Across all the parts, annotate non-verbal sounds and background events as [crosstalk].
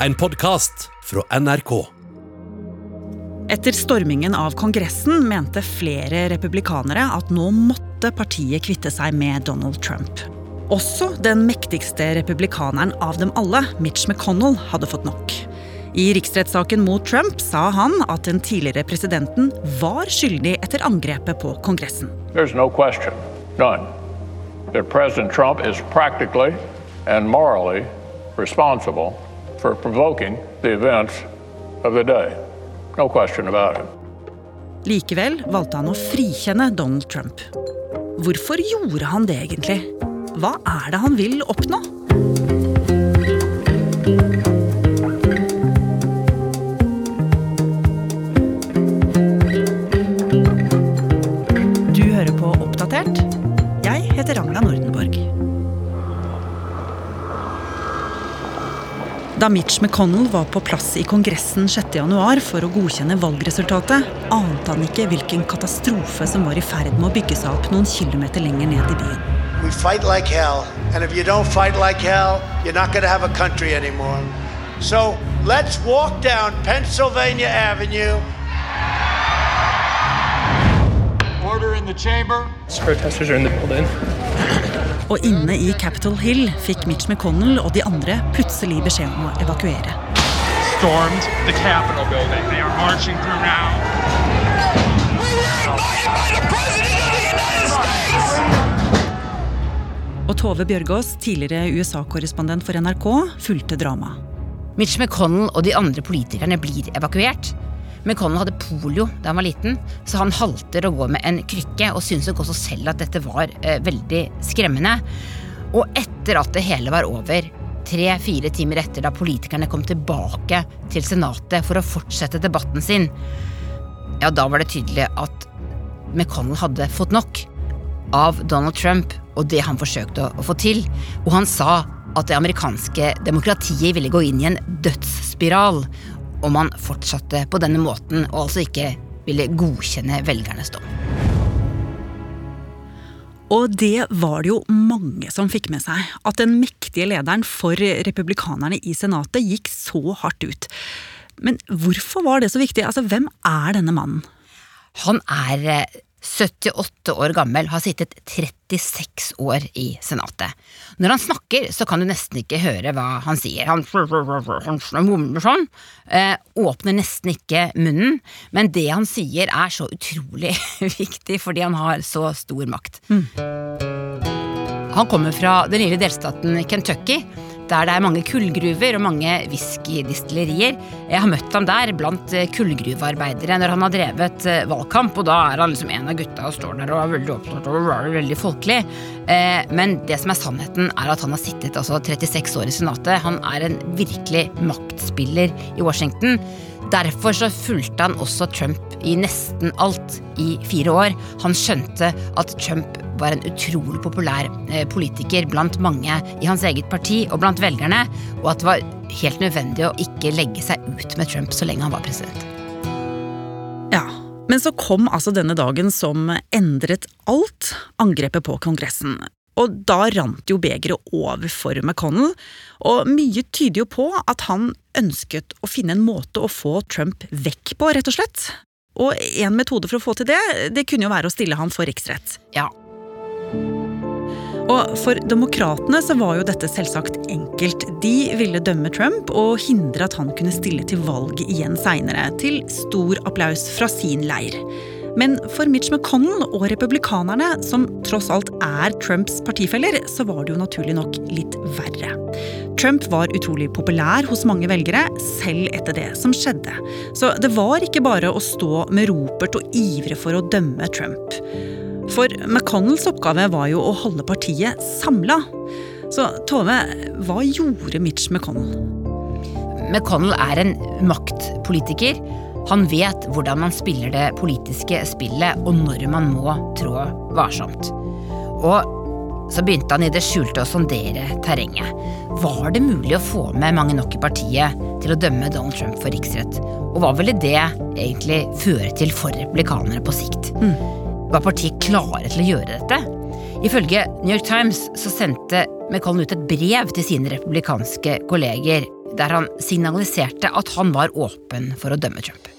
En podkast fra NRK. Etter stormingen av Kongressen mente flere republikanere at nå måtte partiet kvitte seg med Donald Trump. Også den mektigste republikaneren av dem alle, Mitch McConnell, hadde fått nok. I riksrettssaken mot Trump sa han at den tidligere presidenten var skyldig etter angrepet på Kongressen. There's no question, none, that President Trump is practically and morally responsible for provoking the events of the day. No question about it. Likevel valgte han å frikjenne Donald Trump. Hvorfor gjorde han det egentlig? Hva er det han vil oppnå? Da Mitch McConnell var på plass i Kongressen 6.1 for å godkjenne valgresultatet, ante han ikke hvilken katastrofe som var i ferd med å bygge seg opp noen kilometer lenger ned i byen. We fight like hell, and if you don't fight like hell, you're not going to have a country anymore. So let's walk down Pennsylvania Avenue. Order in the chamber. Protesters are in the building. Og inne i Capitol Hill fikk Mitch McConnell og de andre plutselig beskjed om å evakuere. Stormed the Capitol building. They are marching through now. Og Tove Bjørgaas, tidligere USA-korrespondent for NRK, fulgte dramaet. Mitch McConnell og de andre politikerne blir evakuert. McConnell hadde polio da han var liten, så han halter og går med en krykke og syns nok også selv at dette var eh, veldig skremmende. Og etter at det hele var over, tre-fire timer etter da politikerne kom tilbake til Senatet for å fortsette debatten sin, ja, da var det tydelig at McConnell hadde fått nok av Donald Trump og det han forsøkte å, få til. Og han sa at det amerikanske demokratiet ville gå inn i en dødsspiral om han fortsatte på denne måten og altså ikke ville godkjenne velgernes dom. Og det var det jo mange som fikk med seg. At den mektige lederen for republikanerne i Senatet gikk så hardt ut. Men hvorfor var det så viktig? Altså, Hvem er denne mannen? Han er eh, 78 år gammel, har sittet 36 år i Senatet. Når han snakker, så kan du nesten ikke høre hva han sier. Han, [laughs] mumler sånn. Eh, åpner nesten ikke munnen. Men det han sier er så utrolig [laughs] viktig, fordi han har så stor makt. Han kommer fra den lille delstaten Kentucky, der det er mange kullgruver og mange whiskydistillerier. Jeg har møtt ham der blant eh, kullgruvearbeidere når han har drevet eh, valgkamp, og da er han liksom en av gutta og står der og er veldig opptatt å være veldig folkelig. Eh, Men det som er sannheten, er at han har sittet altså 36 år i Senatet. Han er en virkelig maktspiller i Washington. Derfor så fulgte han også Trump i nesten alt i fire år. Han skjønte at Trump var en utrolig populær eh, politiker blant mange i hans eget parti og blant velgerne, og at det var helt nødvendig å ikke legge seg ut med Trump så lenge han var president. Ja, Men så kom altså denne dagen som endret alt, angrepet på Kongressen. Og da rant jo begeret over for McConnell, og mye tyder jo på at han ønsket å finne en måte å få Trump vekk på, rett og slett. Og en metode for å få til det, det kunne jo være å stille han for riksrett. Ja, Og for demokratene så var jo dette selvsagt enkelt. De ville dømme Trump og hindre at han kunne stille til valg igjen seinere, til stor applaus fra sin leir. Men for Mitch McConnell og republikanerne, som tross alt er Trumps partifeller, så var det jo naturlig nok litt verre. Trump var utrolig populær hos mange velgere, selv etter det som skjedde. Så det var ikke bare å stå med ropert og ivre for å dømme Trump. For McConnells oppgave var jo å holde partiet samla. Så Tove, hva gjorde Mitch McConnell? McConnell er en maktpolitiker. Han vet hvordan man spiller det politiske spillet, og når man må trå varsomt. Og så begynte han i det skjulte å sondere terrenget. Var det mulig å få med mange nok i partiet til å dømme Donald Trump for riksrett? Og hva ville det egentlig føre til for republikanere på sikt? Var partiet klare til å gjøre dette? Ifølge New York Times så sendte McCollen ut et brev til sine republikanske kolleger der han signaliserte at han var åpen for å dømme Trump.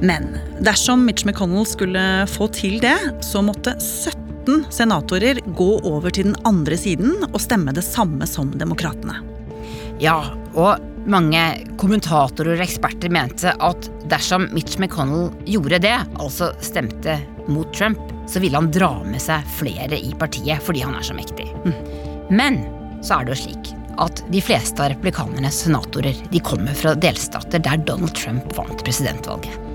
Men dersom Mitch McConnell skulle få til det, så måtte 17 senatorer gå over til den andre siden og stemme det samme som demokratene. Ja, og mange kommentatorer og eksperter mente at dersom Mitch McConnell gjorde det, altså stemte mot Trump, så ville han dra med seg flere i partiet fordi han er så mektig. Men så er det jo slik at de fleste av republikanernes senatorer de kommer fra delstater der Donald Trump vant presidentvalget.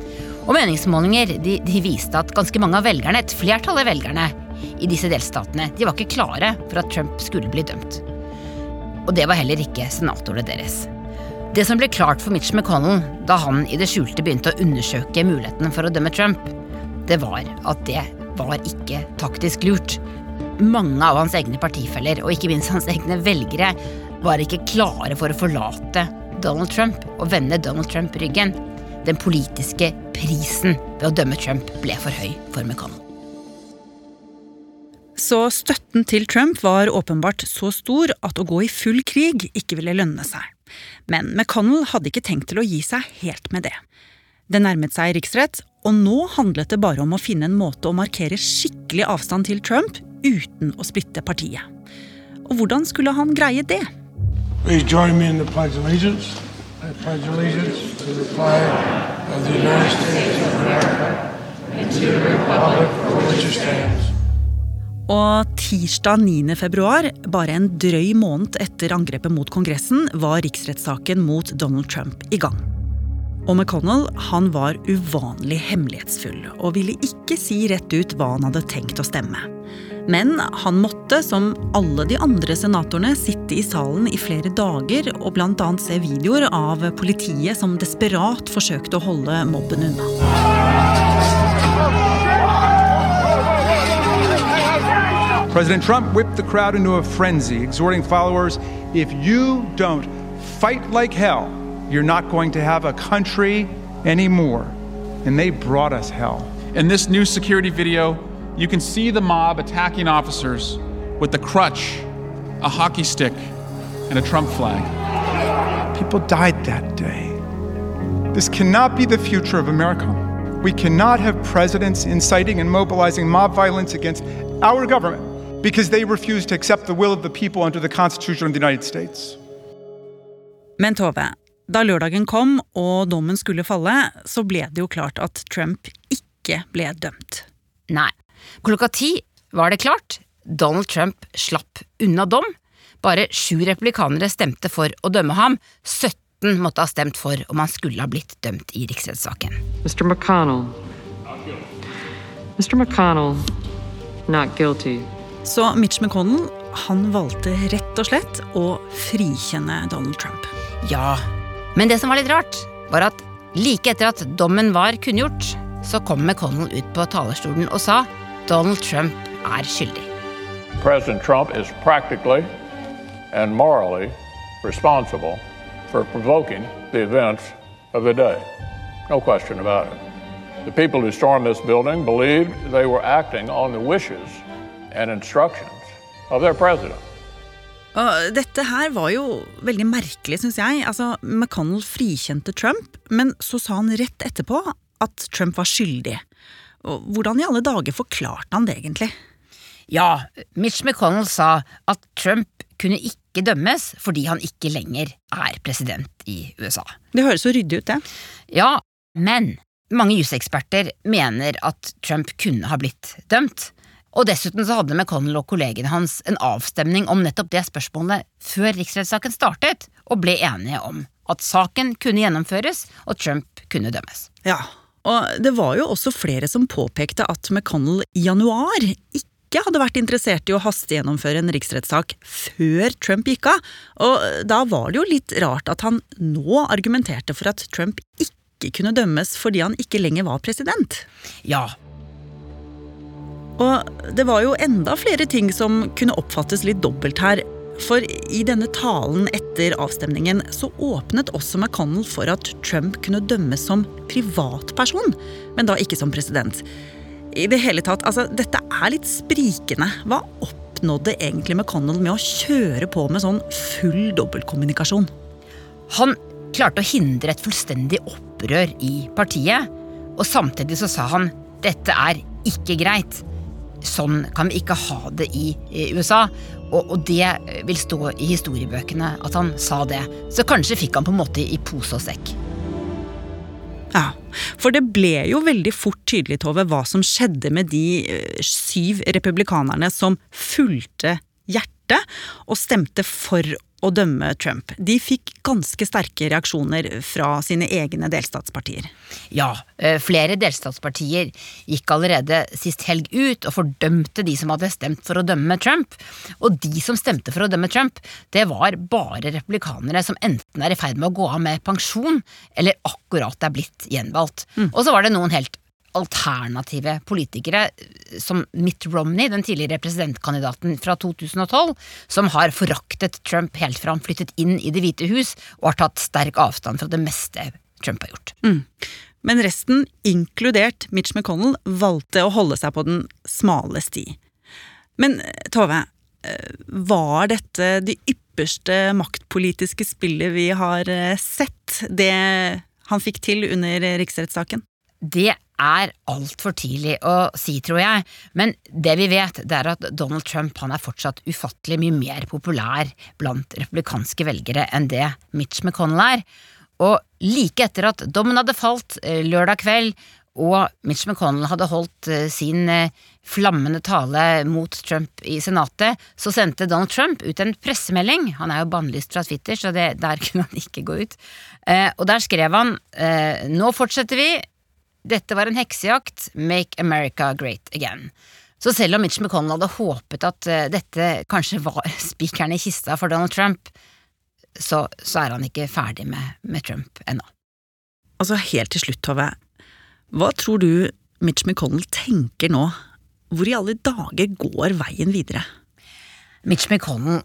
Og meningsmålinger de, de viste at ganske mange av velgerne, et flertall av velgerne i disse delstatene, de var ikke klare for at Trump skulle bli dømt. Og det var heller ikke senatorene deres. Det som ble klart for Mitch McConnell da han i det skjulte begynte å undersøke muligheten for å dømme Trump, det var at det var ikke taktisk lurt. Mange av hans egne partifeller, og ikke minst hans egne velgere, var ikke klare for å forlate Donald Trump og vende Donald Trump ryggen. Den politiske prisen ved å dømme Trump ble for høy for McConnell. Så støtten til Trump var åpenbart så stor at å gå i full krig ikke ville lønne seg. Men McConnell hadde ikke tenkt til å gi seg helt med det. Det nærmet seg riksrett, og nå handlet det bare om å finne en måte å markere skikkelig avstand til Trump uten å splitte partiet. Og hvordan skulle han greie det? Please join me in the Pledge of Allegiance. I pledge allegiance to the flag of the United States of America and to the republic for which it stands. Og tirsdag 9. februar, bare en drøy måned etter angrepet mot Kongressen, var riksrettssaken mot Donald Trump i gang. Og McConnell han var uvanlig hemmelighetsfull og ville ikke si rett ut hva han hadde tenkt å stemme. Men han måtte, som alle de andre senatorene, sitte i salen i flere dager og bl.a. se videoer av politiet som desperat forsøkte å holde mobben unna. President Trump whipped the crowd into a frenzy, exhorting followers if you don't fight like hell, you're not going to have a country anymore. And they brought us hell. In this new security video, you can see the mob attacking officers with the crutch, a hockey stick, and a Trump flag. People died that day. This cannot be the future of America. We cannot have presidents inciting and mobilizing mob violence against our government because they refuse to accept the will of the people under the Constitution of the United States. Men Tove, da lørdagen kom og dommen skulle falle, så ble det jo klart at Trump ikke ble dømt. Nei. Klokka ti var det klart. Donald Trump slapp unna dom. Bare sju republikanere stemte for å dømme ham. 17 måtte ha stemt for om han skulle ha blitt dømt i riksrettssaken. Mr. McConnell. Mr. McConnell, not guilty. Så Mitch McConnell han valgte rett og slett å frikjenne Donald Trump. Ja, men det som var litt rart, var at like etter at dommen var kunngjort, så kom McConnell ut på talerstolen og sa Donald Trump er skyldig. President Trump is practically and morally responsible for provoking the events of the day. No question about it. The people who stormed this building believed they were acting on the wishes and instructions of their president. Og dette her var jo veldig merkelig, syns jeg. Altså, McConnell frikjente Trump, men så sa han rett etterpå at Trump var skyldig. Og hvordan i alle dager forklarte han det egentlig? Ja, Mitch McConnell sa at Trump kunne ikke dømmes fordi han ikke lenger er president i USA. Det høres så ryddig ut, det. Ja, men mange juseksperter mener at Trump kunne ha blitt dømt. Og dessuten så hadde McConnell og kollegene hans en avstemning om nettopp det spørsmålet før riksrettssaken startet, og ble enige om at saken kunne gjennomføres og Trump kunne dømmes. Ja, og det var jo også flere som påpekte at McConnell i januar ikke hadde vært interessert i å hastegjennomføre en riksrettssak før Trump gikk av, og da var det jo litt rart at han nå argumenterte for at Trump ikke kunne dømmes fordi han ikke lenger var president. Ja, Og det var jo enda flere ting som kunne oppfattes litt dobbelt her. For i denne talen etter avstemningen så åpnet også McConnell for at Trump kunne dømmes som privatperson, men da ikke som president. I det hele tatt, altså, dette er litt sprikende. Hva oppnådde egentlig McConnell med å kjøre på med sånn full dobbeltkommunikasjon? Han klarte å hindre et fullstendig opprør i partiet, og samtidig så sa han dette er ikke greit. Sånn kan vi ikke ha det i, USA. Og, og, det vil stå i historiebøkene at han sa det. Så kanskje fikk han på en måte i pose og sekk. Ja, for det ble jo veldig fort tydelig, Tove, hva som skjedde med de eh, syv republikanerne som fulgte hjertet og stemte for å dømme Trump. De fikk ganske sterke reaksjoner fra sine egne delstatspartier. Ja, eh, flere delstatspartier gikk allerede sist helg ut og fordømte de som hadde stemt for å dømme Trump. Og de som stemte for å dømme Trump, det var bare republikanere som enten er i ferd med å gå av med pensjon, eller akkurat er blitt gjenvalgt. Mm. Og så var det noen helt alternative politikere, som Mitt Romney, den tidligere presidentkandidaten fra 2012, som har foraktet Trump helt fra han flyttet inn i Det hvite hus, og har tatt sterk avstand fra det meste Trump har gjort. Mm. Men resten, inkludert Mitch McConnell, valgte å holde seg på den smale sti. Men Tove, eh, var dette det ypperste maktpolitiske spillet vi har eh, sett, det han fikk til under riksrettssaken? Det er altfor tidlig å si, tror jeg, men det vi vet, det er at Donald Trump han er fortsatt ufattelig mye mer populær blant republikanske velgere enn det Mitch McConnell er. Og like etter at dommen hadde falt eh, lørdag kveld, og Mitch McConnell hadde holdt eh, sin eh, flammende tale mot Trump i Senatet, så sendte Donald Trump ut en pressemelding. Han er jo bannlyst fra Twitter, så det, der [laughs] kunne han ikke gå ut. Og der skrev han nå fortsetter vi, dette var en heksejakt, make America great again. Så selv om Mitch McConnell hadde håpet at uh, dette kanskje var [laughs] spikeren i kista for Donald Trump, så, så er han ikke ferdig med, med Trump ennå. Altså, helt til slutt, Tove. Hva tror du Mitch McConnell tenker nå? Hvor i alle dager går veien videre? Mitch McConnell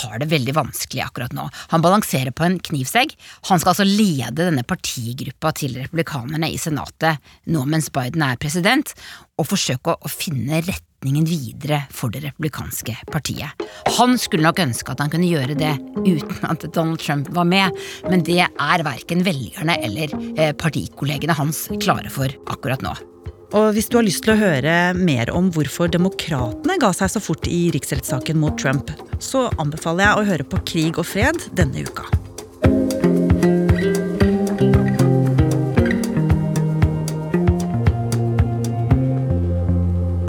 har det veldig vanskelig akkurat nå. Han balanserer på en knivsegg. Han skal altså lede denne partigruppa til republikanerne i Senatet nå mens Biden er president, og forsøke å finne retningen videre for det republikanske partiet. Han skulle nok ønske at han kunne gjøre det uten at Donald Trump var med, men det er verken velgerne eller eh, partikollegene hans klare for akkurat nå. Og hvis du har lyst til å høre mer om hvorfor demokratene ga seg så fort i riksrettssaken mot Trump, så anbefaler jeg å høre på Krig og fred denne uka.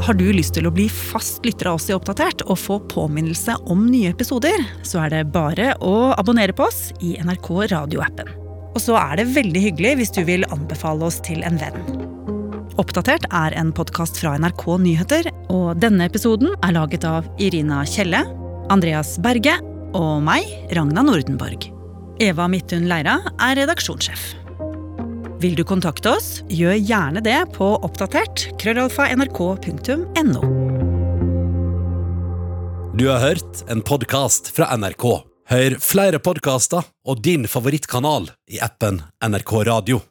Har du lyst til å bli fast lytter av oss i Oppdatert og få påminnelse om nye episoder, så er det bare å abonnere på oss i NRK radioappen. Og så er det veldig hyggelig hvis du vil anbefale oss til en venn. Oppdatert er en podkast fra NRK Nyheter, og denne episoden er laget av Irina Kjelle, Andreas Berge og meg, Ragna Nordenborg. Eva Midthun Leira er redaksjonssjef. Vil du kontakte oss, gjør gjerne det på oppdatert krøllalfa nrk.no. Du har hørt en podkast fra NRK. Hør flere podkaster og din favorittkanal i appen NRK Radio.